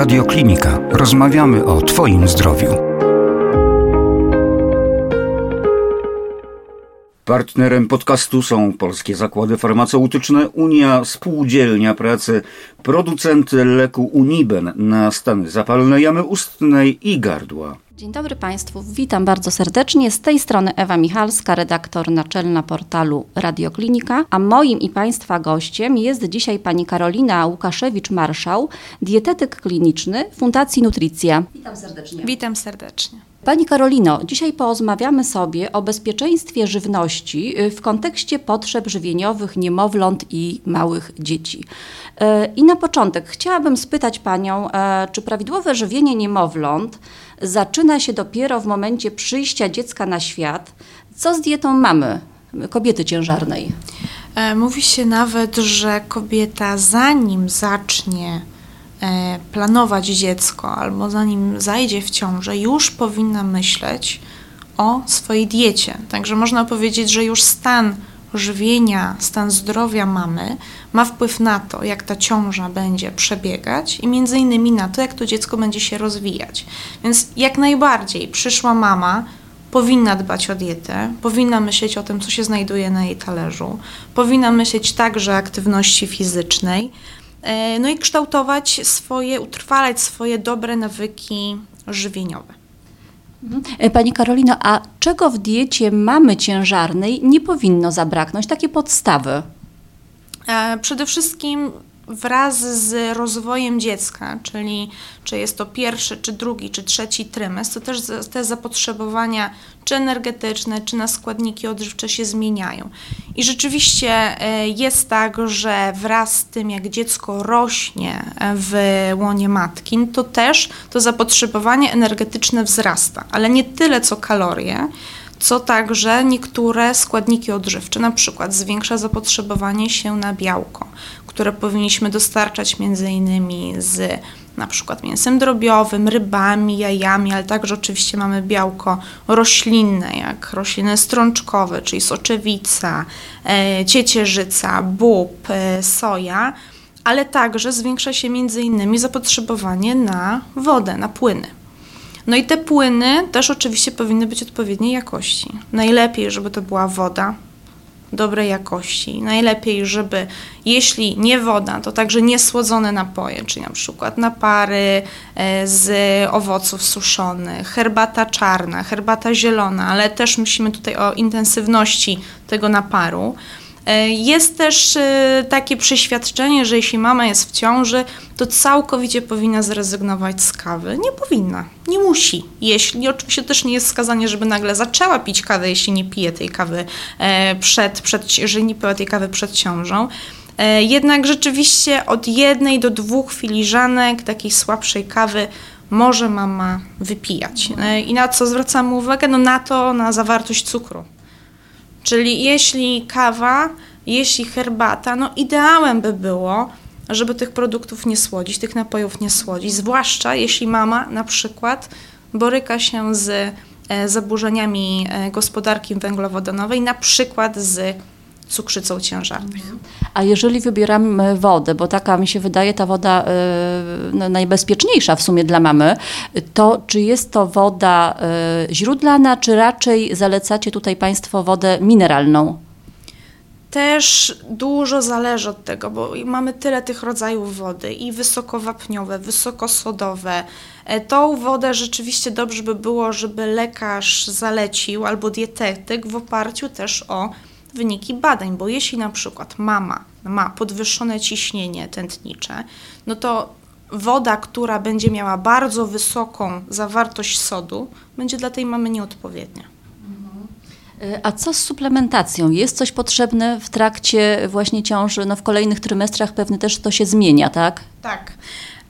Radio Klinika. Rozmawiamy o Twoim zdrowiu. Partnerem podcastu są polskie zakłady farmaceutyczne, Unia Spółdzielnia Pracy, producent leku Uniben na stany zapalne jamy ustnej i gardła. Dzień dobry Państwu, witam bardzo serdecznie. Z tej strony Ewa Michalska, redaktor naczelna portalu Radioklinika, a moim i Państwa gościem jest dzisiaj pani Karolina Łukaszewicz-Marszał, dietetyk kliniczny Fundacji Nutricja. Witam serdecznie. Witam serdecznie. Pani Karolino, dzisiaj porozmawiamy sobie o bezpieczeństwie żywności y, w kontekście potrzeb żywieniowych niemowląt i małych dzieci. Y, I na początek chciałabym spytać Panią, e, czy prawidłowe żywienie niemowląt zaczyna się dopiero w momencie przyjścia dziecka na świat? Co z dietą mamy, kobiety ciężarnej? E, mówi się nawet, że kobieta zanim zacznie E, planować dziecko albo zanim zajdzie w ciążę, już powinna myśleć o swojej diecie. Także można powiedzieć, że już stan żywienia, stan zdrowia mamy ma wpływ na to, jak ta ciąża będzie przebiegać i między innymi na to, jak to dziecko będzie się rozwijać. Więc jak najbardziej przyszła mama powinna dbać o dietę, powinna myśleć o tym, co się znajduje na jej talerzu, powinna myśleć także o aktywności fizycznej, E, no i kształtować swoje, utrwalać swoje dobre nawyki żywieniowe. E, pani Karolino, a czego w diecie mamy ciężarnej nie powinno zabraknąć? Takie podstawy. E, przede wszystkim wraz z rozwojem dziecka, czyli czy jest to pierwszy, czy drugi, czy trzeci trymestr, to też te zapotrzebowania, czy energetyczne, czy na składniki odżywcze się zmieniają. I rzeczywiście e, jest tak, że wraz z tym, jak dziecko rośnie w łonie matki, to też to zapotrzebowanie energetyczne wzrasta, ale nie tyle co kalorie, co także niektóre składniki odżywcze, na przykład zwiększa zapotrzebowanie się na białko, które powinniśmy dostarczać między innymi z na przykład mięsem drobiowym, rybami, jajami, ale także oczywiście mamy białko roślinne, jak rośliny strączkowe, czyli soczewica, e, ciecierzyca, bób, e, soja, ale także zwiększa się między innymi zapotrzebowanie na wodę, na płyny. No i te płyny też oczywiście powinny być odpowiedniej jakości. Najlepiej, żeby to była woda dobrej jakości. Najlepiej, żeby jeśli nie woda, to także niesłodzone napoje, czyli na przykład napary e, z owoców suszonych, herbata czarna, herbata zielona, ale też myślimy tutaj o intensywności tego naparu. E, jest też e, takie przeświadczenie, że jeśli mama jest w ciąży, to całkowicie powinna zrezygnować z kawy. Nie powinna, nie musi. Jeśli oczywiście też nie jest wskazanie, żeby nagle zaczęła pić kawę, jeśli nie pije tej kawy e, przed, przed jeżeli nie piła tej kawy przed ciążą. Jednak rzeczywiście od jednej do dwóch filiżanek takiej słabszej kawy może mama wypijać. I na co zwracamy uwagę? No na to, na zawartość cukru. Czyli jeśli kawa, jeśli herbata, no ideałem by było, żeby tych produktów nie słodzić, tych napojów nie słodzić, zwłaszcza jeśli mama na przykład boryka się z e, zaburzeniami e, gospodarki węglowodanowej, na przykład z cukrzycą ciężarnych. Mhm. A jeżeli wybieramy wodę, bo taka mi się wydaje ta woda y, najbezpieczniejsza w sumie dla mamy, to czy jest to woda y, źródlana, czy raczej zalecacie tutaj Państwo wodę mineralną? Też dużo zależy od tego, bo mamy tyle tych rodzajów wody i wysokowapniowe, wysokosodowe. E, tą wodę rzeczywiście dobrze by było, żeby lekarz zalecił albo dietetyk w oparciu też o wyniki badań, bo jeśli na przykład mama ma podwyższone ciśnienie tętnicze, no to woda, która będzie miała bardzo wysoką zawartość sodu, będzie dla tej mamy nieodpowiednia. Mhm. A co z suplementacją? Jest coś potrzebne w trakcie właśnie ciąży? No w kolejnych trymestrach pewnie też to się zmienia, tak? Tak.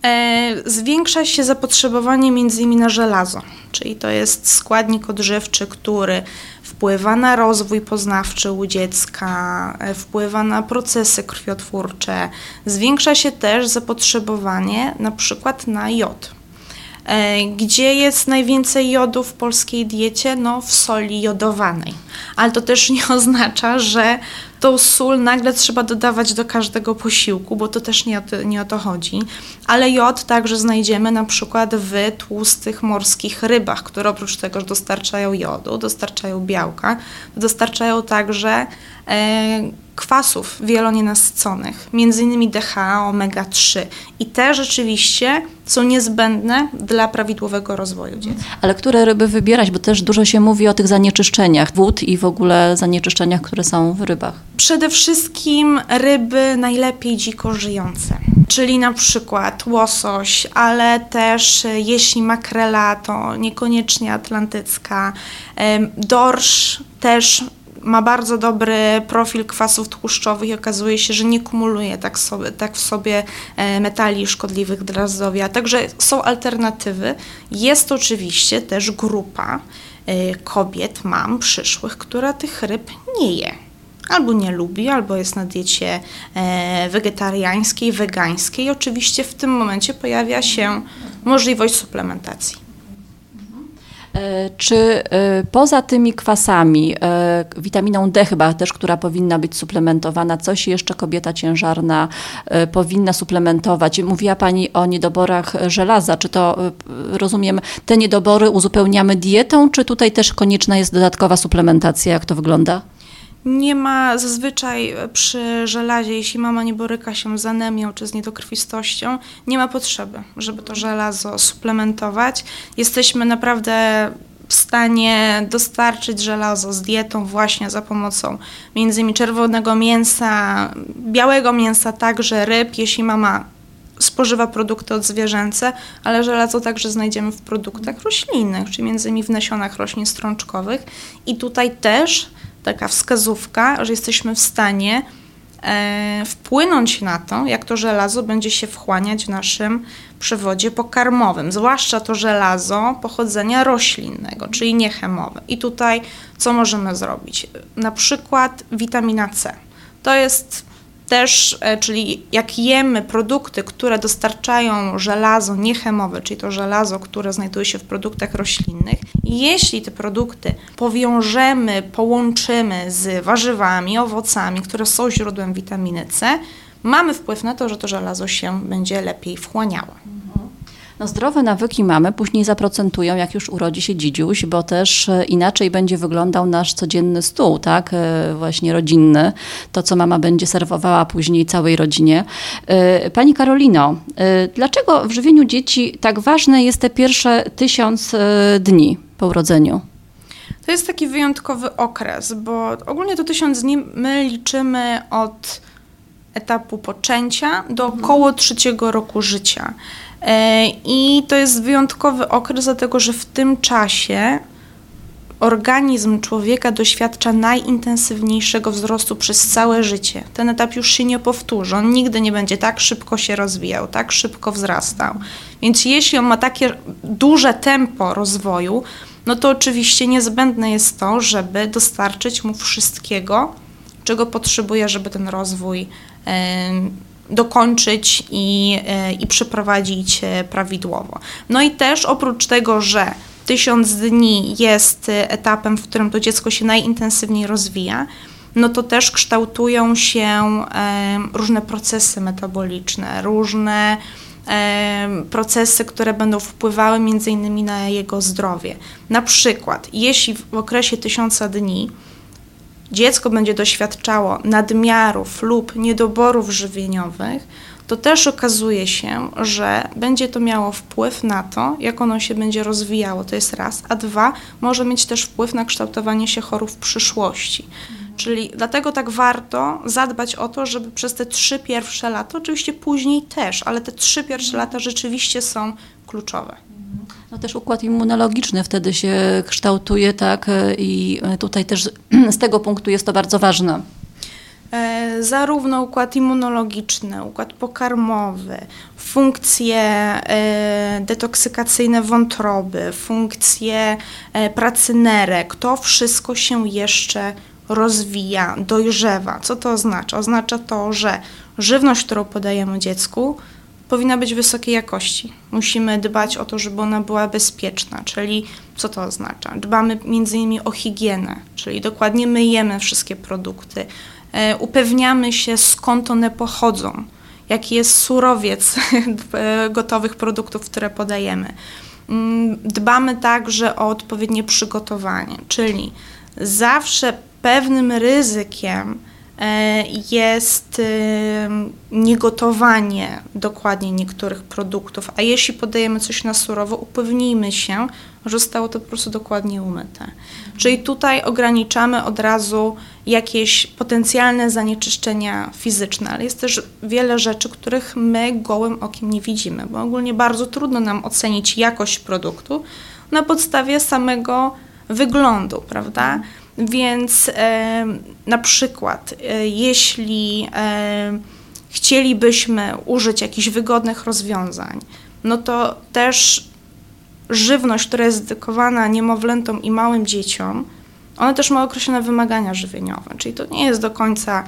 E, zwiększa się zapotrzebowanie między innymi na żelazo, czyli to jest składnik odżywczy, który wpływa na rozwój poznawczy u dziecka, e, wpływa na procesy krwiotwórcze. Zwiększa się też zapotrzebowanie na przykład na jod. E, gdzie jest najwięcej jodu w polskiej diecie? No, w soli jodowanej. Ale to też nie oznacza, że tą sól nagle trzeba dodawać do każdego posiłku, bo to też nie o to, nie o to chodzi. Ale jod także znajdziemy na przykład w tłustych morskich rybach, które oprócz tego, że dostarczają jodu, dostarczają białka, dostarczają także e, kwasów wielonienasyconych, między innymi DHA, omega-3 i te rzeczywiście są niezbędne dla prawidłowego rozwoju dziecka. Ale które ryby wybierać, bo też dużo się mówi o tych zanieczyszczeniach wód i w ogóle zanieczyszczeniach, które są w rybach. Przede wszystkim ryby najlepiej dziko żyjące, czyli na przykład łosoś, ale też e, jeśli makrela, to niekoniecznie atlantycka, dorsz też ma bardzo dobry profil kwasów tłuszczowych i okazuje się, że nie kumuluje tak, sobie, tak w sobie e, metali szkodliwych dla zdrowia. Także są alternatywy. Jest oczywiście też grupa e, kobiet, mam przyszłych, która tych ryb nie je. Albo nie lubi, albo jest na diecie e, wegetariańskiej, wegańskiej. Oczywiście w tym momencie pojawia się możliwość suplementacji. E, czy e, poza tymi kwasami, witaminą D chyba też, która powinna być suplementowana, coś jeszcze kobieta ciężarna powinna suplementować? Mówiła Pani o niedoborach żelaza. Czy to, rozumiem, te niedobory uzupełniamy dietą, czy tutaj też konieczna jest dodatkowa suplementacja? Jak to wygląda? Nie ma zazwyczaj przy żelazie, jeśli mama nie boryka się z anemią czy z niedokrwistością, nie ma potrzeby, żeby to żelazo suplementować. Jesteśmy naprawdę w stanie dostarczyć żelazo z dietą właśnie za pomocą między innymi czerwonego mięsa, białego mięsa, także ryb, jeśli mama spożywa produkty odzwierzęce, ale żelazo także znajdziemy w produktach roślinnych, czyli między innymi w nasionach roślin strączkowych i tutaj też taka wskazówka, że jesteśmy w stanie e, wpłynąć na to, jak to żelazo będzie się wchłaniać w naszym przewodzie pokarmowym, zwłaszcza to żelazo pochodzenia roślinnego, czyli niechemowe. I tutaj co możemy zrobić? Na przykład witamina C. To jest też, e, czyli jak jemy produkty, które dostarczają żelazo niechemowe, czyli to żelazo, które znajduje się w produktach roślinnych, jeśli te produkty powiążemy, połączymy z warzywami, owocami, które są źródłem witaminy C, mamy wpływ na to, że to żelazo się będzie lepiej wchłaniało. No zdrowe nawyki mamy, później zaprocentują, jak już urodzi się dzidziuś, bo też e, inaczej będzie wyglądał nasz codzienny stół, tak, e, właśnie rodzinny, to co mama będzie serwowała później całej rodzinie. E, pani Karolino, dlaczego w żywieniu dzieci tak ważne jest te pierwsze tysiąc dni po urodzeniu? To jest taki wyjątkowy okres, bo ogólnie to tysiąc dni my liczymy od etapu poczęcia do mhm. około trzeciego roku życia. E, I to jest wyjątkowy okres, dlatego że w tym czasie organizm człowieka doświadcza najintensywniejszego wzrostu przez całe życie. Ten etap już się nie powtórzy, on nigdy nie będzie tak szybko się rozwijał, tak szybko wzrastał. Więc jeśli on ma takie duże tempo rozwoju, no to oczywiście niezbędne jest to, żeby dostarczyć mu wszystkiego, czego potrzebuje, żeby ten rozwój dokończyć i, e, i przeprowadzić e, prawidłowo. No i też oprócz tego, że tysiąc dni jest etapem, w którym to dziecko się najintensywniej rozwija, no to też kształtują się różne procesy metaboliczne, różne procesy, które będą wpływały między innymi na jego zdrowie. Na przykład, jeśli w okresie tysiąca dni dziecko będzie doświadczało nadmiarów lub niedoborów żywieniowych, to też okazuje się, że będzie to miało wpływ na to, jak ono się będzie rozwijało. To jest raz, a dwa, może mieć też wpływ na kształtowanie się chorób w przyszłości. Czyli dlatego tak warto zadbać o to, żeby przez te trzy pierwsze lata, oczywiście później też, ale te trzy pierwsze lata rzeczywiście są kluczowe. No też układ immunologiczny wtedy się kształtuje, tak? I tutaj też z tego punktu jest to bardzo ważne. E, zarówno układ immunologiczny, układ pokarmowy, funkcje e, detoksykacyjne wątroby, funkcje e, pracy nerek, to wszystko się jeszcze rozwija, dojrzewa. Co to oznacza? Oznacza to, że żywność, którą podajemy dziecku, powinna być wysokiej jakości. Musimy dbać o to, żeby ona była bezpieczna, czyli co to oznacza? Dbamy między innymi o higienę, czyli dokładnie myjemy wszystkie produkty, e, upewniamy się skąd one pochodzą, jaki jest surowiec e, gotowych produktów, które podajemy. Mm, dbamy także o odpowiednie przygotowanie, czyli zawsze pewnym ryzykiem jest niegotowanie dokładnie niektórych produktów, a jeśli podajemy coś na surowo, upewnijmy się, że zostało to po prostu dokładnie umyte. Czyli tutaj ograniczamy od razu jakieś potencjalne zanieczyszczenia fizyczne, ale jest też wiele rzeczy, których my gołym okiem nie widzimy, bo ogólnie bardzo trudno nam ocenić jakość produktu na podstawie samego wyglądu, prawda? Więc e, na przykład, e, jeśli e, chcielibyśmy użyć jakichś wygodnych rozwiązań, no to też żywność, która jest dedykowana niemowlętom i małym dzieciom, ona też ma określone wymagania żywieniowe, czyli to nie jest do końca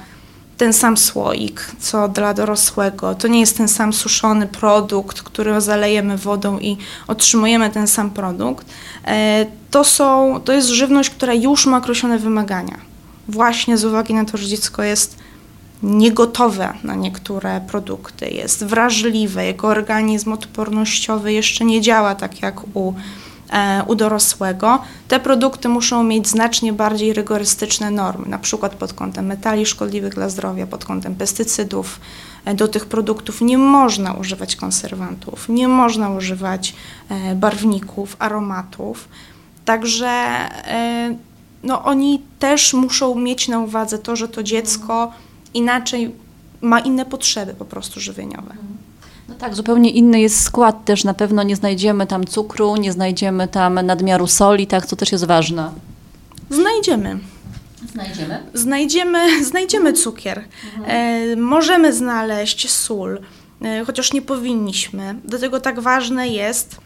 ten sam słoik, co dla dorosłego. To nie jest ten sam suszony produkt, który zalejemy wodą i otrzymujemy ten sam produkt. To, są, to jest żywność, która już ma określone wymagania. Właśnie z uwagi na to, że dziecko jest niegotowe na niektóre produkty, jest wrażliwe, jego organizm odpornościowy jeszcze nie działa tak jak u, e, u dorosłego. Te produkty muszą mieć znacznie bardziej rygorystyczne normy, na przykład pod kątem metali szkodliwych dla zdrowia, pod kątem pestycydów. E, do tych produktów nie można używać konserwantów, nie można używać e, barwników, aromatów. Także e, no, oni też muszą mieć na uwadze to, że to dziecko inaczej ma inne potrzeby po prostu żywieniowe. No tak, zupełnie inny jest skład też. Na pewno nie znajdziemy tam cukru, nie znajdziemy tam nadmiaru soli, tak, co też jest ważne. Znajdziemy. Znajdziemy? Znajdziemy, znajdziemy cukier. Mhm. E, możemy znaleźć sól, e, chociaż nie powinniśmy. Dlatego tak ważne jest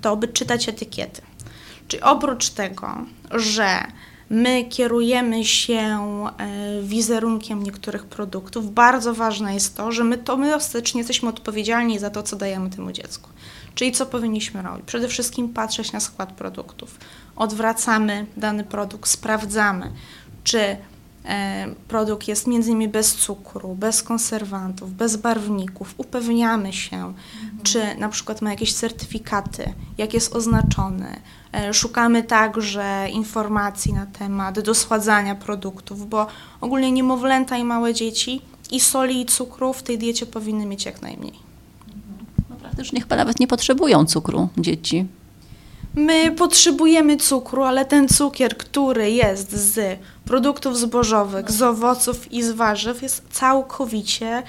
to, by czytać etykiety. Czyli oprócz tego, że my kierujemy się e, wizerunkiem niektórych produktów, bardzo ważne jest to, że my to my ostatecznie jesteśmy odpowiedzialni za to, co dajemy temu dziecku. Czyli co powinniśmy robić? Przede wszystkim patrzeć na skład produktów. Odwracamy dany produkt, sprawdzamy, czy produkt jest między innymi bez cukru, bez konserwantów, bez barwników. Upewniamy się, mhm. czy na przykład ma jakieś certyfikaty, jak jest oznaczony. E, szukamy także informacji na temat dosładzania produktów, bo ogólnie niemowlęta i małe dzieci i soli i cukru w tej diecie powinny mieć jak najmniej. No, praktycznie chyba nawet nie potrzebują cukru dzieci. My potrzebujemy cukru, ale ten cukier, który jest z produktów zbożowych, z owoców i z warzyw, jest całkowicie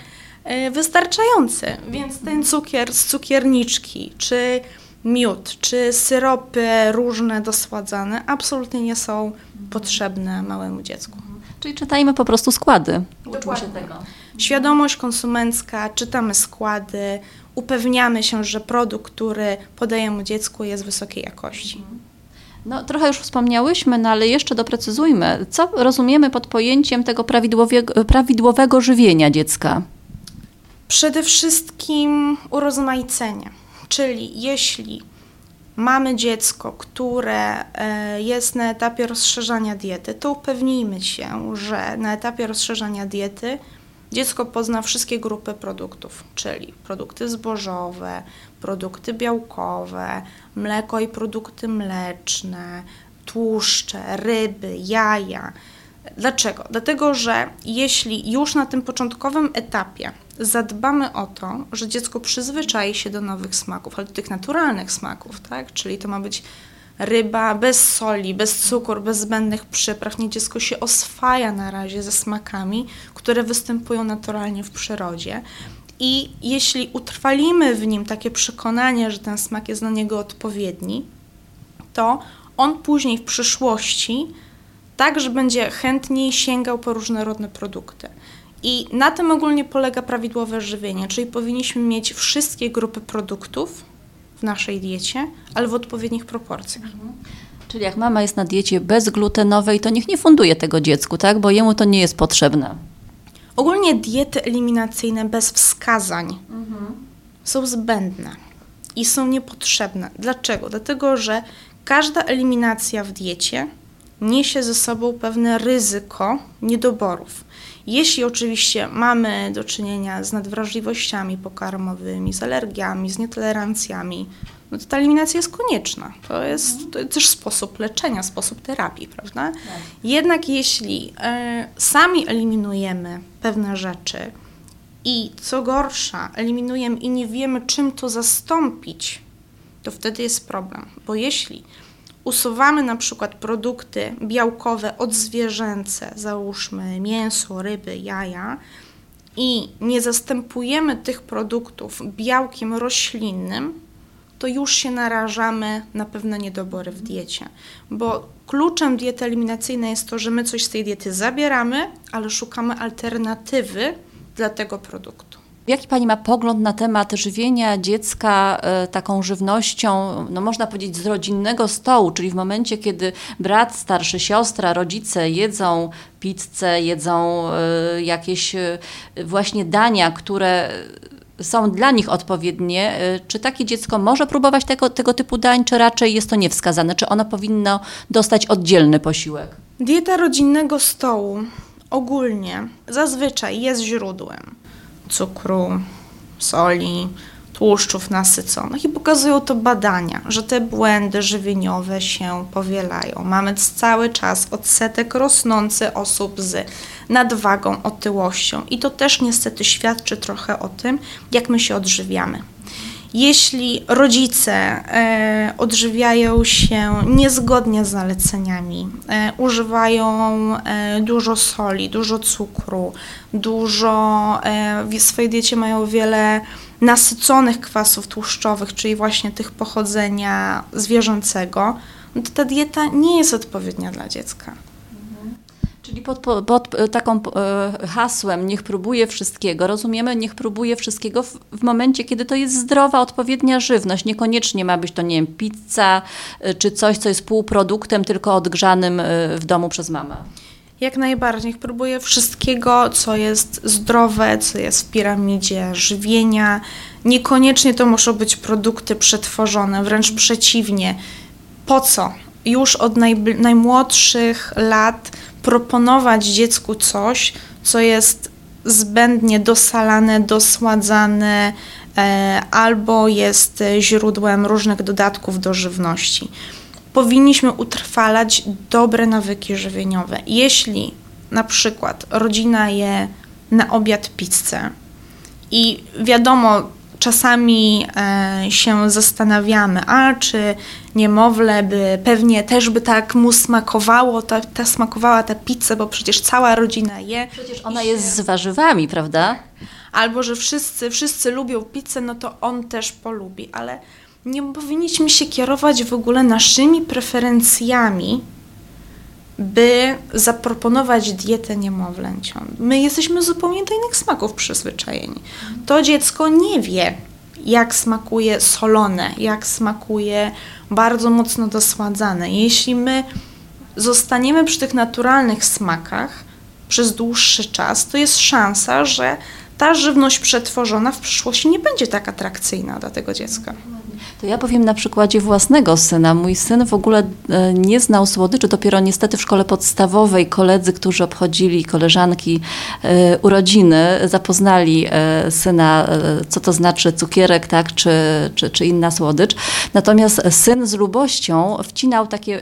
e, wystarczający. Więc ten cukier z cukierniczki, czy miód, czy syropy różne dosładzane absolutnie nie są potrzebne małemu dziecku. Czyli czytajmy po prostu składy. Dokładnie. tego. Świadomość konsumencka, czytamy składy, upewniamy się, że produkt, który podajemy dziecku jest wysokiej jakości. No, trochę już wspomniałyśmy, no ale jeszcze doprecyzujmy, co rozumiemy pod pojęciem tego prawidłowego, prawidłowego żywienia dziecka? Przede wszystkim urozmaicenie, czyli jeśli mamy dziecko, które e, jest na etapie rozszerzania diety, to upewnijmy się, że na etapie rozszerzania diety dziecko pozna wszystkie grupy produktów, czyli produkty zbożowe, produkty białkowe, mleko i produkty mleczne, tłuszcze, ryby, jaja. Dlaczego? Dlatego, że jeśli już na tym początkowym etapie zadbamy o to, że dziecko przyzwyczai się do nowych smaków, ale do tych naturalnych smaków, tak? Czyli to ma być ryba bez soli, bez cukru, bez zbędnych przypraw. Nie dziecko się oswaja na razie ze smakami, które występują naturalnie w przyrodzie. I jeśli utrwalimy w nim takie przekonanie, że ten smak jest dla niego odpowiedni, to on później w przyszłości także będzie chętniej sięgał po różnorodne produkty. I na tym ogólnie polega prawidłowe żywienie, czyli powinniśmy mieć wszystkie grupy produktów w naszej diecie, ale w odpowiednich proporcjach. Mhm. Czyli jak mama jest na diecie bezglutenowej, to niech nie funduje tego dziecku, tak? Bo jemu to nie jest potrzebne. Ogólnie diety eliminacyjne bez wskazań mhm. są zbędne i są niepotrzebne. Dlaczego? Dlatego, że każda eliminacja w diecie niesie ze sobą pewne ryzyko niedoborów. Jeśli oczywiście mamy do czynienia z nadwrażliwościami pokarmowymi, z alergiami, z nietolerancjami, no to ta eliminacja jest konieczna. To jest, to jest też sposób leczenia, sposób terapii, prawda? Tak. Jednak jeśli e, sami eliminujemy pewne rzeczy i co gorsza, eliminujemy i nie wiemy, czym to zastąpić, to wtedy jest problem. Bo jeśli usuwamy na przykład produkty białkowe odzwierzęce, załóżmy mięso, ryby, jaja, i nie zastępujemy tych produktów białkiem roślinnym, to już się narażamy na pewne niedobory w diecie. Bo kluczem diety eliminacyjnej jest to, że my coś z tej diety zabieramy, ale szukamy alternatywy dla tego produktu. Jaki Pani ma pogląd na temat żywienia dziecka e, taką żywnością, no można powiedzieć, z rodzinnego stołu, czyli w momencie, kiedy brat, starszy, siostra, rodzice jedzą pizzę, jedzą e, jakieś e, właśnie dania, które są dla nich odpowiednie, czy takie dziecko może próbować tego, tego typu dań, czy raczej jest to niewskazane? Czy ono powinno dostać oddzielny posiłek? Dieta rodzinnego stołu ogólnie zazwyczaj jest źródłem cukru, soli, tłuszczów nasyconych i pokazują to badania, że te błędy żywieniowe się powielają. Mamy cały czas odsetek rosnący osób z nadwagą, otyłością i to też niestety świadczy trochę o tym, jak my się odżywiamy. Jeśli rodzice e, odżywiają się niezgodnie z zaleceniami, e, używają e, dużo soli, dużo cukru, dużo w swojej diecie mają wiele nasyconych kwasów tłuszczowych, czyli właśnie tych pochodzenia zwierzęcego, no to ta dieta nie jest odpowiednia dla dziecka. Czyli pod, pod, pod e, taką e, hasłem niech próbuje wszystkiego, rozumiemy, niech próbuje wszystkiego w, w, momencie, kiedy to jest zdrowa, odpowiednia żywność. Niekoniecznie ma być to, nie wiem, pizza e, czy coś, co jest półproduktem, tylko odgrzanym w domu przez mamę. Jak najbardziej. Niech próbuje wszystkiego, co jest zdrowe, co jest w piramidzie żywienia. Niekoniecznie to muszą być produkty przetworzone, wręcz przeciwnie. Po co? Już od najmłodszych lat proponować dziecku coś, co jest zbędnie dosalane, dosładzane e, albo jest źródłem różnych dodatków do żywności. Powinniśmy utrwalać dobre nawyki żywieniowe. Jeśli na przykład rodzina je na obiad pizzę i wiadomo, czasami e, się zastanawiamy, a czy niemowlę by pewnie też by tak mu smakowało, ta, ta smakowała ta pizza, bo przecież cała rodzina je. Przecież ona się... jest z warzywami, prawda? Albo, że wszyscy, wszyscy lubią pizzę, no to on też polubi, ale nie powinniśmy się kierować w ogóle naszymi preferencjami, by zaproponować dietę niemowlęciom. My jesteśmy zupełnie do innych smaków przyzwyczajeni. To dziecko nie wie, jak smakuje solone, jak smakuje bardzo mocno dosładzane. Jeśli my zostaniemy przy tych naturalnych smakach przez dłuższy czas, to jest szansa, że ta żywność przetworzona w przyszłości nie będzie tak atrakcyjna dla tego dziecka. To ja powiem na przykładzie własnego syna. Mój syn w ogóle e, nie znał słodyczy, dopiero niestety w szkole podstawowej koledzy, którzy obchodzili, koleżanki e, urodziny, zapoznali e, syna, co to znaczy cukierek, tak, czy, czy, czy inna słodycz. Natomiast syn z lubością wcinał takie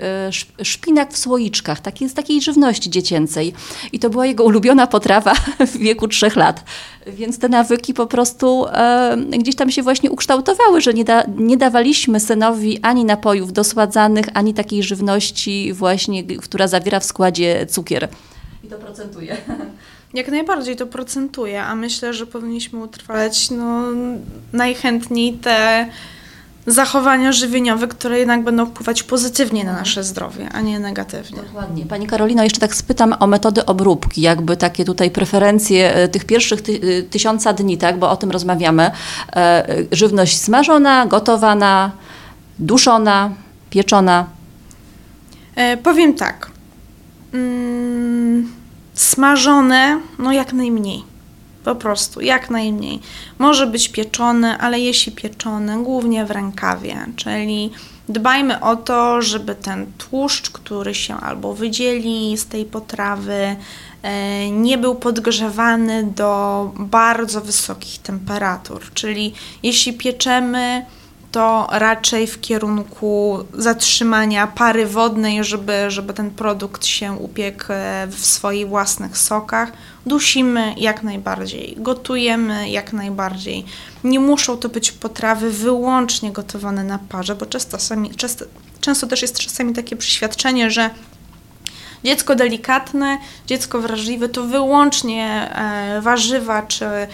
szpinak w słoiczkach, taki, z takiej żywności dziecięcej. I to była jego ulubiona potrawa w wieku trzech lat. Więc te nawyki po prostu gdzieś tam się właśnie ukształtowały, że nie, da, nie dawaliśmy synowi ani napojów dosładzanych, ani takiej żywności właśnie, która zawiera w składzie cukier. I to procentuje. Jak najbardziej to procentuje, a myślę, że powinniśmy utrwalać no, najchętniej te zachowania żywieniowe, które jednak będą wpływać pozytywnie na nasze zdrowie, a nie negatywnie. Dokładnie. Pani Karolino, jeszcze tak spytam o metody obróbki, jakby takie tutaj preferencje e, tych pierwszych ty e, tysiąca dni, tak, bo o tym rozmawiamy. E, żywność smażona, gotowana, duszona, pieczona. E, powiem tak. Mm, smażone, no jak najmniej. Po prostu, jak najmniej. Może być pieczony, ale jeśli pieczony, głównie w rękawie, czyli dbajmy o to, żeby ten tłuszcz, który się albo wydzieli z tej potrawy, e, nie był podgrzewany do bardzo wysokich temperatur. Czyli jeśli pieczemy, to raczej w kierunku zatrzymania pary wodnej, żeby, żeby ten produkt się upiekł e, w swoich własnych sokach. Dusimy jak najbardziej, gotujemy jak najbardziej. Nie muszą to być potrawy wyłącznie gotowane na parze, bo często, sami, często, często też jest czasami takie przeświadczenie, że dziecko delikatne, dziecko wrażliwe to wyłącznie e, warzywa czy, e,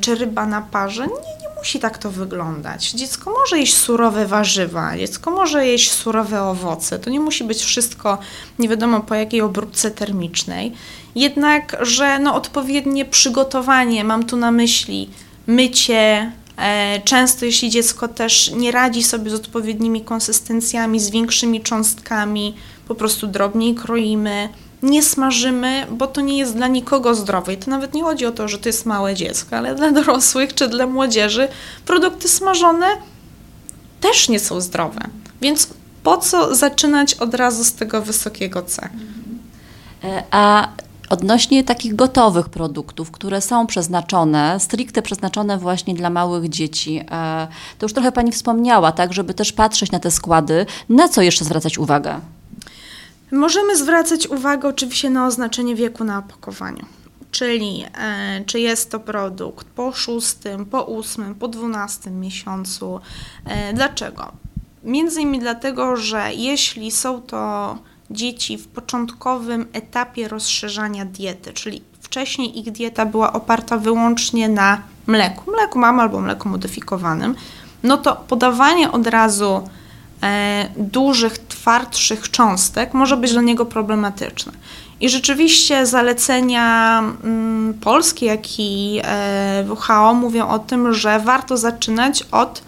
czy ryba na parze. Nie, musi tak to wyglądać. Dziecko może jeść surowe warzywa, dziecko może jeść surowe owoce. To nie musi być wszystko nie wiadomo po jakiej obróbce termicznej. Jednak, że no, odpowiednie przygotowanie, mam tu na myśli mycie, e, Często, jeśli dziecko też nie radzi sobie z odpowiednimi konsystencjami, z większymi cząstkami, po prostu drobniej kroimy, nie smażymy, bo to nie jest dla nikogo zdrowe. I to nawet nie chodzi o to, że to jest małe dziecko, ale dla dorosłych czy dla młodzieży produkty smażone też nie są zdrowe. Więc po co zaczynać od razu z tego wysokiego C? E, a Odnośnie takich gotowych produktów, które są przeznaczone, stricte przeznaczone właśnie dla małych dzieci, e, to już trochę Pani wspomniała, tak, żeby też patrzeć na te składy. Na co jeszcze zwracać uwagę? Możemy zwracać uwagę oczywiście na oznaczenie wieku na opakowaniu. Czyli e, czy jest to produkt po szóstym, po ósmym, po dwunastym miesiącu. E, dlaczego? Między innymi dlatego, że jeśli są to dzieci w początkowym etapie rozszerzania diety, czyli wcześniej ich dieta była oparta wyłącznie na mleku, mleku mamy albo mleku modyfikowanym, no to podawanie od razu dużych, twardszych cząstek może być dla niego problematyczne. I rzeczywiście zalecenia mm, polskie, jak i e, WHO mówią o tym, że warto zaczynać od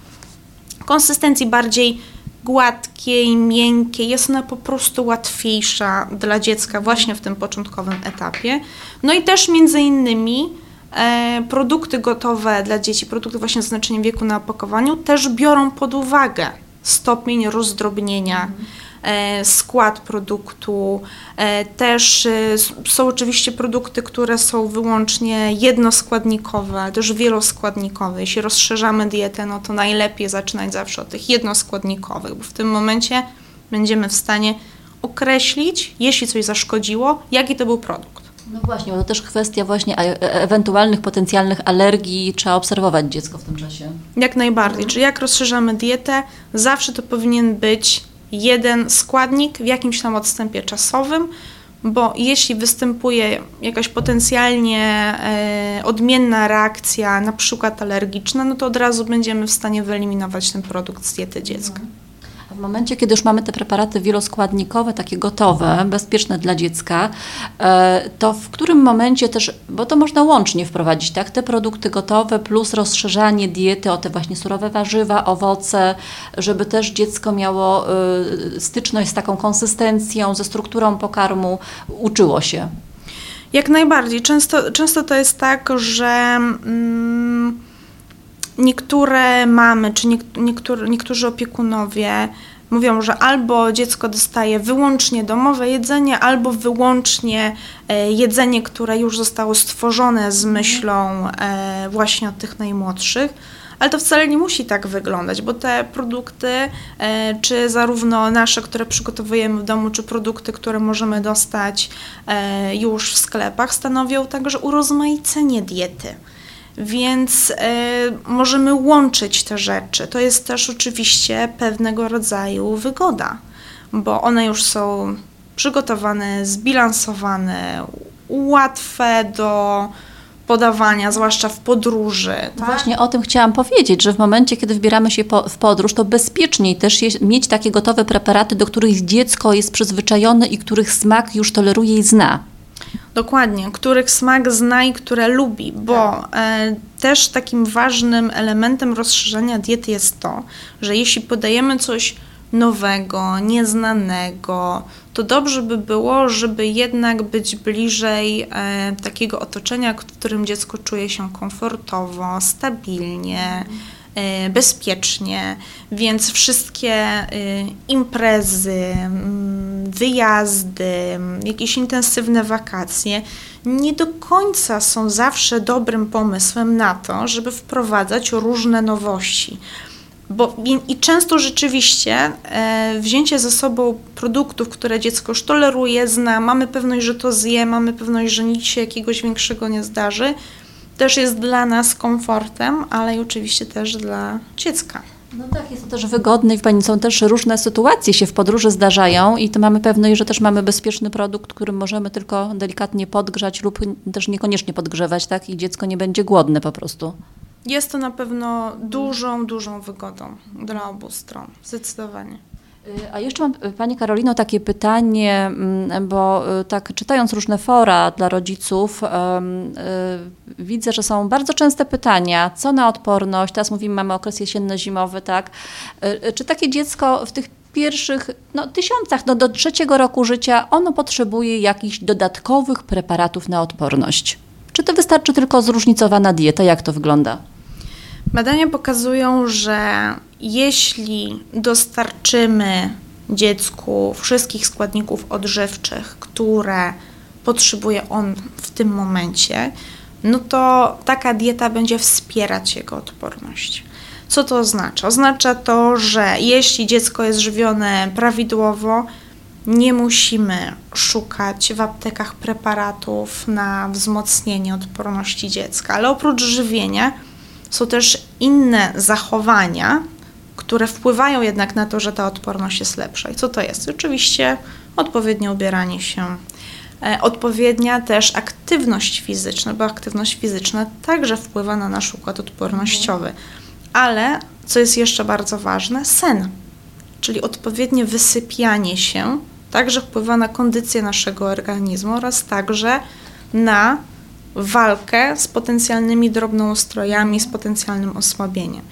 konsystencji bardziej gładkiej, miękkiej, jest ona po prostu łatwiejsza dla dziecka właśnie w tym początkowym etapie. No i też między innymi e, produkty gotowe dla dzieci, produkty właśnie z znaczeniem wieku na opakowaniu też biorą pod uwagę stopień rozdrobnienia. Mhm E, skład produktu. E, też e, są oczywiście produkty, które są wyłącznie jednoskładnikowe, też wieloskładnikowe. Jeśli rozszerzamy dietę, no to najlepiej zaczynać zawsze od tych jednoskładnikowych, bo w tym momencie będziemy w stanie określić, jeśli coś zaszkodziło, jaki to był produkt. No właśnie, bo to też kwestia właśnie ewentualnych potencjalnych alergii, trzeba obserwować dziecko w tym czasie. Jak najbardziej, mhm. czyli jak rozszerzamy dietę, zawsze to powinien być jeden składnik w jakimś tam odstępie czasowym, bo jeśli występuje jakaś potencjalnie e, odmienna reakcja, na przykład alergiczna, no to od razu będziemy w stanie wyeliminować ten produkt z diety dziecka. Mhm. W momencie, kiedy już mamy te preparaty wieloskładnikowe, takie gotowe, bezpieczne dla dziecka, e, to w którym momencie też, bo to można łącznie wprowadzić, tak, te produkty gotowe plus rozszerzanie diety o te właśnie surowe warzywa, owoce, żeby też dziecko miało e, styczność z taką konsystencją, ze strukturą pokarmu, uczyło się. Jak najbardziej. Często, często to jest tak, że. Mm, niektóre mamy, czy niektóry, niektórzy opiekunowie mówią, że albo dziecko dostaje wyłącznie domowe jedzenie, albo wyłącznie e, jedzenie, które już zostało stworzone z myślą e, właśnie o tych najmłodszych. Ale to wcale nie musi tak wyglądać, bo te produkty, e, czy zarówno nasze, które przygotowujemy w domu, czy produkty, które możemy dostać już w sklepach, stanowią także urozmaicenie diety więc y, możemy łączyć te rzeczy. To jest też oczywiście pewnego rodzaju wygoda, bo one już są przygotowane, zbilansowane, łatwe do podawania, zwłaszcza w podróży. Tak? Właśnie o tym chciałam powiedzieć, że w momencie, kiedy wybieramy się po, w podróż, to bezpieczniej też jest, mieć takie gotowe preparaty, do których dziecko jest przyzwyczajone i których smak już toleruje i zna. Dokładnie, których smak zna i które lubi, bo e, też takim ważnym elementem rozszerzenia diety jest to, że jeśli podajemy coś nowego, nieznanego, to dobrze by było, żeby jednak być bliżej e, takiego otoczenia, w którym dziecko czuje się komfortowo, stabilnie. E, bezpiecznie, więc wszystkie e, imprezy, mm, wyjazdy, jakieś intensywne wakacje nie do końca są zawsze dobrym pomysłem na to, żeby wprowadzać różne nowości. Bo, I często rzeczywiście e, wzięcie ze sobą produktów, które dziecko już toleruje, zna, mamy pewność, że to zje, mamy pewność, że nic się jakiegoś większego nie zdarzy, też jest dla nas komfortem, ale i oczywiście też dla dziecka. No tak, jest to też wygodne i w Pani są też różne sytuacje się w podróży zdarzają i to mamy pewność, że też mamy bezpieczny produkt, którym możemy tylko delikatnie podgrzać lub też niekoniecznie podgrzewać, tak? I dziecko nie będzie głodne po prostu. Jest to na pewno dużą, dużą wygodą dla obu stron, zdecydowanie. Y, a jeszcze mam y, Pani Karolino takie pytanie, mm, bo y, tak czytając różne fora dla rodziców, widzę, że są bardzo częste pytania, co na odporność, teraz mówimy, mamy okres jesienno-zimowy, tak? Czy takie dziecko w tych pierwszych no, tysiącach, no, do trzeciego roku życia, ono potrzebuje jakichś dodatkowych preparatów na odporność? Czy to wystarczy tylko zróżnicowana dieta? Jak to wygląda? Badania pokazują, że jeśli dostarczymy dziecku wszystkich składników odżywczych, które potrzebuje on w tym momencie, no to taka dieta będzie wspierać jego odporność. Co to oznacza? Oznacza to, że jeśli dziecko jest żywione prawidłowo, nie musimy szukać w aptekach preparatów na wzmocnienie odporności dziecka, ale oprócz żywienia są też inne zachowania, które wpływają jednak na to, że ta odporność jest lepsza. I co to jest? Oczywiście odpowiednie ubieranie się, e, odpowiednia też aktywność fizyczna, bo aktywność fizyczna także wpływa na nasz układ odpornościowy. Ale co jest jeszcze bardzo ważne, sen, czyli odpowiednie wysypianie się, także wpływa na kondycję naszego organizmu oraz także na walkę z potencjalnymi drobnoustrojami, z potencjalnym osłabieniem.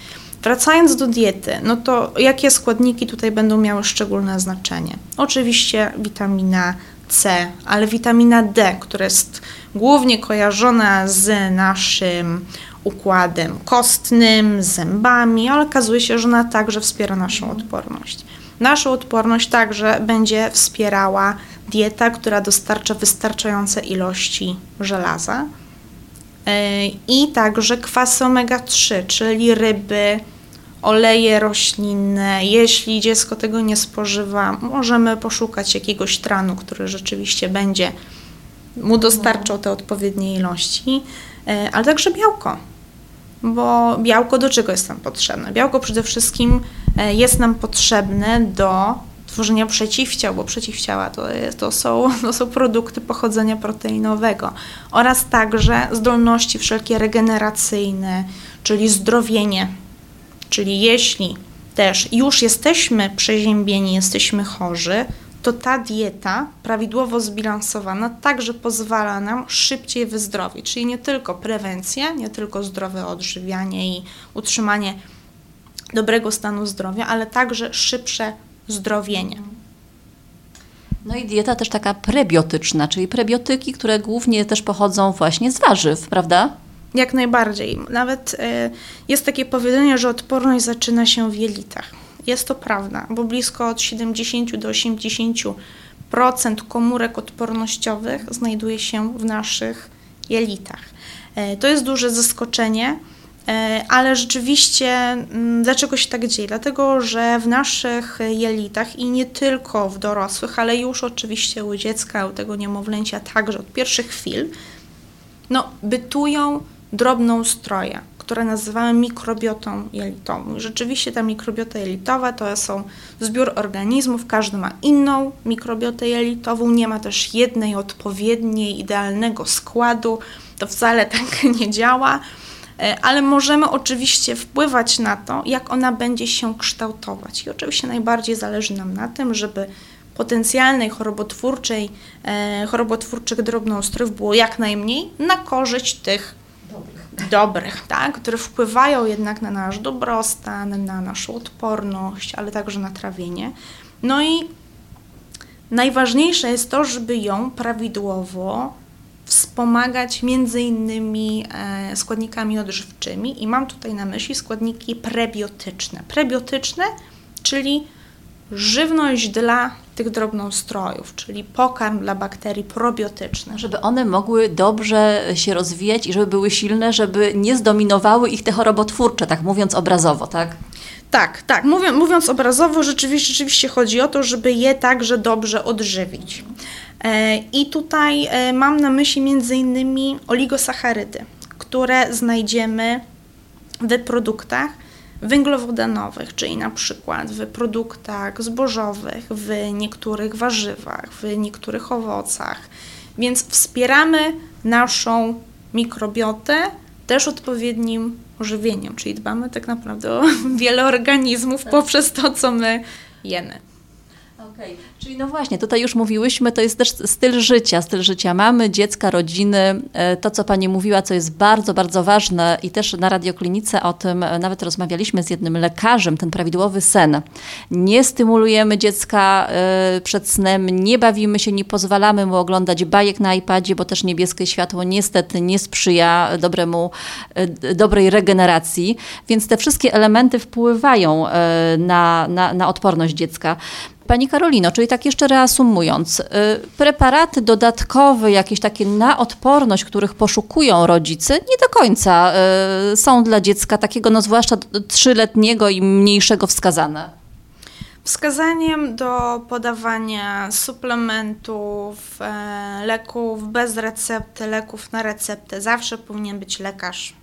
Wracając do diety, no to jakie składniki tutaj będą miały szczególne znaczenie? Oczywiście witamina C, ale witamina D, która jest głównie kojarzona z naszym układem kostnym, zębami, ale okazuje się, że ona także wspiera naszą odporność. Naszą odporność także będzie wspierała dieta, która dostarcza wystarczające ilości żelaza e, i także kwasy omega-3, czyli ryby, oleje roślinne. Jeśli dziecko tego nie spożywa, możemy poszukać jakiegoś tranu, który rzeczywiście będzie mu dostarczał te odpowiednie ilości, e, ale także białko. Bo białko do czego jest nam potrzebne? Białko przede wszystkim e, jest nam potrzebne do tworzenia przeciwciał, bo przeciwciała to, to, są, to są produkty pochodzenia proteinowego oraz także zdolności wszelkie regeneracyjne, czyli zdrowienie Czyli jeśli też już jesteśmy przeziębieni, jesteśmy chorzy, to ta dieta prawidłowo zbilansowana także pozwala nam szybciej wyzdrowieć. Czyli nie tylko prewencja, nie tylko zdrowe odżywianie i utrzymanie dobrego stanu zdrowia, ale także szybsze zdrowienie. No i dieta też taka prebiotyczna, czyli prebiotyki, które głównie też pochodzą właśnie z warzyw, prawda? Jak najbardziej. Nawet y, jest takie powiedzenie, że odporność zaczyna się w jelitach. Jest to prawda, bo blisko od 70 do 80% komórek odpornościowych znajduje się w naszych jelitach. Y, to jest duże zaskoczenie, y, ale rzeczywiście mm, dlaczego się tak dzieje? Dlatego, że w naszych jelitach i nie tylko w dorosłych, ale już oczywiście u dziecka, u tego niemowlęcia także od pierwszych chwil, no, bytują drobną stroję, które nazywamy mikrobiotą jelitową. Rzeczywiście ta mikrobiota jelitowa to są zbiór organizmów, każdy ma inną mikrobiotę jelitową, nie ma też jednej odpowiedniej, idealnego składu, to wcale tak nie działa, e, ale możemy oczywiście wpływać na to, jak ona będzie się kształtować. I oczywiście najbardziej zależy nam na tym, żeby potencjalnej chorobotwórczej, e, chorobotwórczych drobnoustrojów było jak najmniej na korzyść tych dobrych, tak, które wpływają jednak na nasz dobrostan, na naszą odporność, ale także na trawienie. No i najważniejsze jest to, żeby ją prawidłowo wspomagać między innymi e, składnikami odżywczymi i mam tutaj na myśli składniki prebiotyczne. Prebiotyczne, czyli żywność dla tych drobnoustrojów, czyli pokarm dla bakterii probiotycznych. Żeby one mogły dobrze się rozwijać i żeby były silne, żeby nie zdominowały ich te chorobotwórcze, tak mówiąc obrazowo, tak? Tak, tak. Mówiąc, obrazowo, rzeczywiście, rzeczywiście chodzi o to, żeby je także dobrze odżywić. E, I tutaj e, mam na myśli innymi oligosacharydy, które znajdziemy w produktach węglowodanowych, czyli na przykład w produktach zbożowych, w niektórych warzywach, w niektórych owocach. Więc wspieramy naszą mikrobiotę też odpowiednim żywieniem, czyli dbamy tak naprawdę o wiele organizmów poprzez to, co my jemy. Okej, okay. czyli no właśnie, tutaj już mówiłyśmy, to jest też styl życia, styl życia mamy, dziecka, rodziny. E, to, co Pani mówiła, co jest bardzo, bardzo ważne i też na radioklinice o tym e, nawet rozmawialiśmy z jednym lekarzem, ten prawidłowy sen. Nie stymulujemy dziecka e, przed snem, nie bawimy się, nie pozwalamy mu oglądać bajek na iPadzie, bo też niebieskie światło niestety nie sprzyja dobremu, dobrej regeneracji, więc te wszystkie elementy wpływają na, na, na odporność dziecka. Pani Karolino, czyli tak jeszcze reasumując, y, preparaty dodatkowe, jakieś takie na odporność, których poszukują rodzice, nie do końca y, są dla dziecka takiego, no zwłaszcza trzyletniego i mniejszego wskazane. Wskazaniem do podawania suplementów, e, leków bez recepty, leków na receptę zawsze powinien być lekarz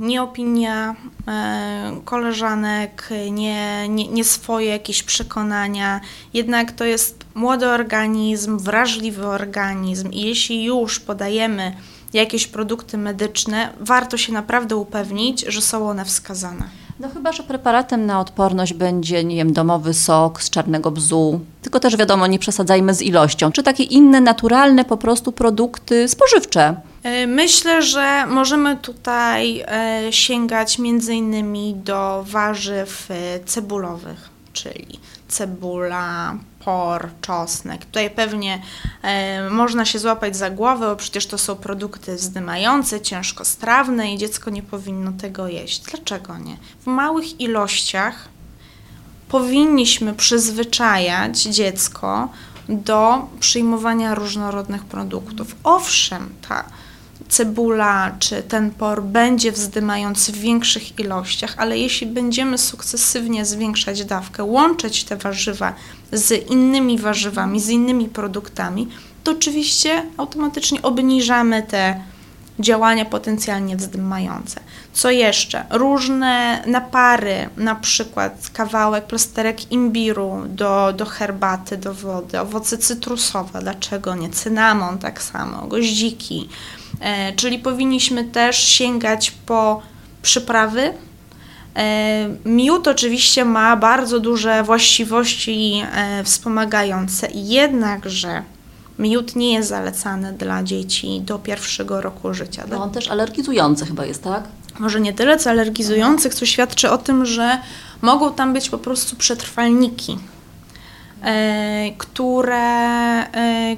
nie opinia e, koleżanek, nie, nie, nie swoje jakieś przekonania. Jednak to jest młody organizm, wrażliwy organizm i jeśli już podajemy jakieś produkty medyczne, warto się naprawdę upewnić, że są one wskazane. No chyba, że preparatem na odporność będzie, nie wiem, domowy sok z czarnego bzu. Tylko też wiadomo, nie przesadzajmy z ilością. Czy takie inne, naturalne po prostu produkty spożywcze. E, myślę, że możemy tutaj e, sięgać między innymi do warzyw e, cebulowych, czyli cebula, por, czosnek. Tutaj pewnie e, można się złapać za głowę, bo przecież to są produkty zdymające, ciężkostrawne i dziecko nie powinno tego jeść. Dlaczego nie? W małych ilościach powinniśmy przyzwyczajać dziecko do przyjmowania różnorodnych produktów. Owszem, ta cebula czy ten por będzie wzdymający w większych ilościach, ale jeśli będziemy sukcesywnie zwiększać dawkę, łączyć te warzywa z innymi warzywami, z innymi produktami, to oczywiście automatycznie obniżamy te działania potencjalnie wzdymające. Co jeszcze? Różne napary, na przykład kawałek, plasterek imbiru do, do herbaty, do wody, owoce cytrusowe, dlaczego nie? Cynamon tak samo, goździki, czyli powinniśmy też sięgać po przyprawy. E, miód oczywiście ma bardzo duże właściwości e, wspomagające, jednakże miód nie jest zalecany dla dzieci do pierwszego roku życia. No on też alergizujący chyba jest, tak? Może nie tyle co alergizujących, co świadczy o tym, że mogą tam być po prostu przetrwalniki, które,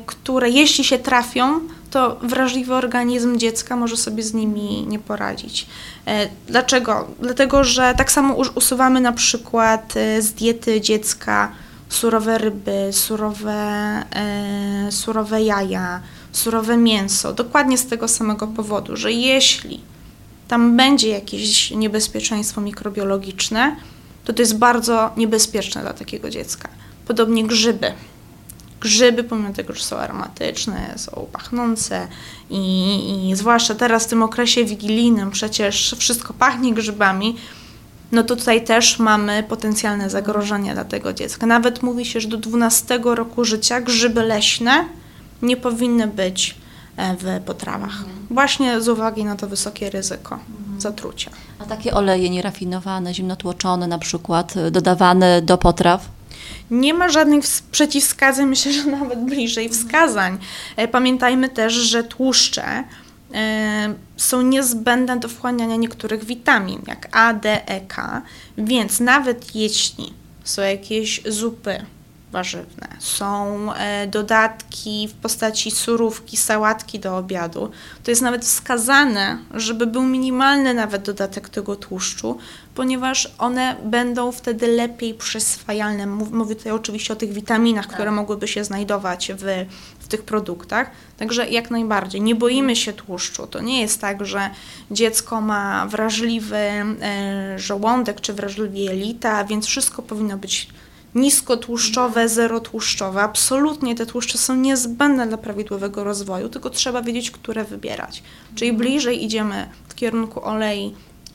które jeśli się trafią, to wrażliwy organizm dziecka może sobie z nimi nie poradzić. E, dlaczego? Dlatego, że tak samo usuwamy na przykład e, z diety dziecka surowe ryby, surowe, e, surowe jaja, surowe mięso, dokładnie z tego samego powodu, że jeśli tam będzie jakieś niebezpieczeństwo mikrobiologiczne, to to jest bardzo niebezpieczne dla takiego dziecka. Podobnie grzyby grzyby, pomimo tego, że są aromatyczne, są pachnące i, i zwłaszcza teraz w tym okresie wigilijnym przecież wszystko pachnie grzybami, no to tutaj też mamy potencjalne zagrożenia dla tego dziecka. Nawet mówi się, że do 12 roku życia grzyby leśne nie powinny być e, w potrawach. Mhm. Właśnie z uwagi na to wysokie ryzyko mhm. zatrucia. A takie oleje nierafinowane, zimnotłoczone na przykład, dodawane do potraw? Nie ma żadnych przeciwwskazań, myślę, że nawet bliżej wskazań. E, pamiętajmy też, że tłuszcze e, są niezbędne do wchłaniania niektórych witamin, jak A, D, E, K, więc nawet jeśli są jakieś zupy warzywne, są e, dodatki w postaci surówki, sałatki do obiadu, to jest nawet wskazane, żeby był minimalny nawet dodatek tego tłuszczu, ponieważ one będą wtedy lepiej przyswajalne. Mówię tutaj oczywiście o tych witaminach, tak. które mogłyby się znajdować w, w tych produktach. Także jak najbardziej. Nie boimy się tłuszczu. To nie jest tak, że dziecko ma wrażliwy e, żołądek czy wrażliwe jelita, więc wszystko powinno być niskotłuszczowe, zerotłuszczowe. Absolutnie te tłuszcze są niezbędne dla prawidłowego rozwoju, tylko trzeba wiedzieć, które wybierać. Czyli bliżej idziemy w kierunku olei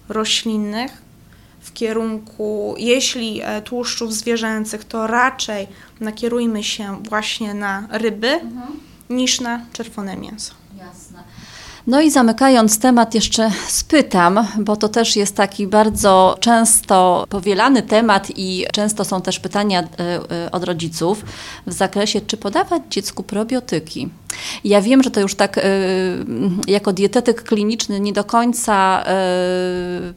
roślinnych, w kierunku, jeśli e, tłuszczów zwierzęcych, to raczej nakierujmy się właśnie na ryby mhm. niż na czerwone mięso. Jasne. No i zamykając temat, jeszcze spytam, bo to też jest taki bardzo często powielany temat i często są też pytania e, e, od rodziców w zakresie, czy podawać dziecku probiotyki. Ja wiem, że to już tak e, jako dietetyk kliniczny nie do końca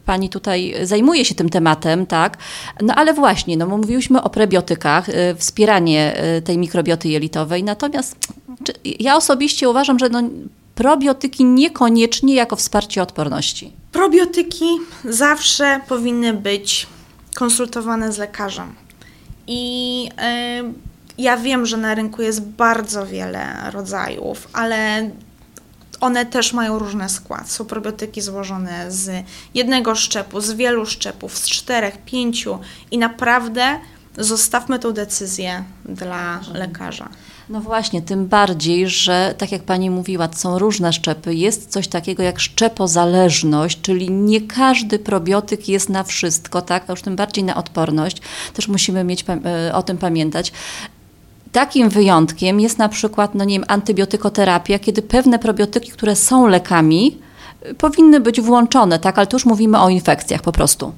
pani tutaj zajmuje się tym tematem, tak? No ale właśnie, no mówiliśmy o prebiotykach, wspieranie tej mikrobioty jelitowej, natomiast ja osobiście uważam, że no, probiotyki niekoniecznie jako wsparcie odporności? Probiotyki zawsze powinny być konsultowane z lekarzem. I yy, ja wiem, że na rynku jest bardzo wiele rodzajów, ale one też mają różny skład. Są probiotyki złożone z jednego szczepu, z wielu szczepów, z czterech, pięciu i naprawdę zostawmy tą decyzję dla lekarza. No właśnie, tym bardziej, że tak jak Pani mówiła, są różne szczepy. Jest coś takiego jak szczepozależność, czyli nie każdy probiotyk jest na wszystko, tak? A już tym bardziej na odporność. Też musimy mieć e, o tym pamiętać. Takim wyjątkiem jest na przykład, no nie wiem, antybiotykoterapia, kiedy pewne probiotyki, które są lekami, powinny być włączone, tak? Ale tu już mówimy o infekcjach po prostu.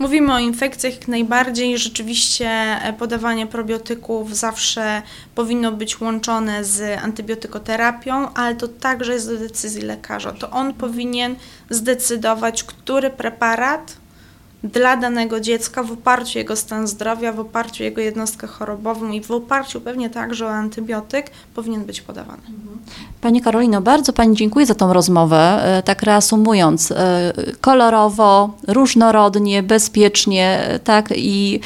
Mówimy o infekcjach jak najbardziej. Rzeczywiście e, podawanie probiotyków zawsze powinno być łączone z antybiotykoterapią, ale to także jest do decyzji lekarza. To on powinien zdecydować, który preparat dla danego dziecka w oparciu o jego stan zdrowia, w oparciu o jego jednostkę chorobową i w oparciu pewnie także o antybiotyk powinien być podawany. Pani Karolino, bardzo Pani dziękuję za tą rozmowę. E, tak reasumując, e, kolorowo, różnorodnie, bezpiecznie, e, tak i,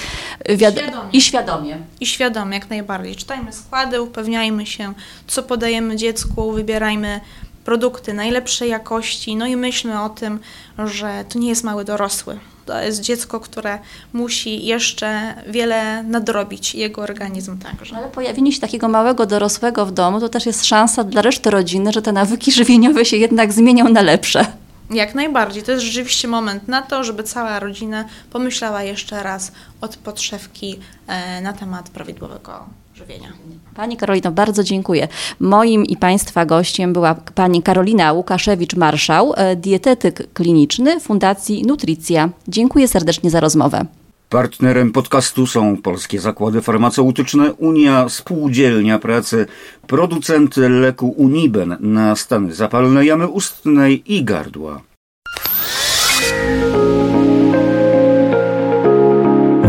świadomie. i świadomie. I świadomie, jak najbardziej. Czytajmy składy, upewniajmy się, co podajemy dziecku, wybierajmy produkty najlepszej jakości, no i myślmy o tym, że to nie jest mały dorosły. To jest dziecko, które musi jeszcze wiele nadrobić, jego organizm także. Ale pojawienie się takiego małego dorosłego w domu to też jest szansa dla reszty rodziny, że te nawyki żywieniowe się jednak zmienią na lepsze. Jak najbardziej. To jest rzeczywiście moment na to, żeby cała rodzina pomyślała jeszcze raz od podszewki e, na temat prawidłowego żywienia. Pani Karolino, bardzo dziękuję. Moim i Państwa gościem była pani Karolina Łukaszewicz-Marszał, e, dietetyk kliniczny Fundacji Nutricja. Dziękuję serdecznie za rozmowę. Partnerem podcastu są Polskie Zakłady Farmaceutyczne, Unia Spółdzielnia Pracy, producent leku Uniben na stany zapalne jamy ustnej i gardła.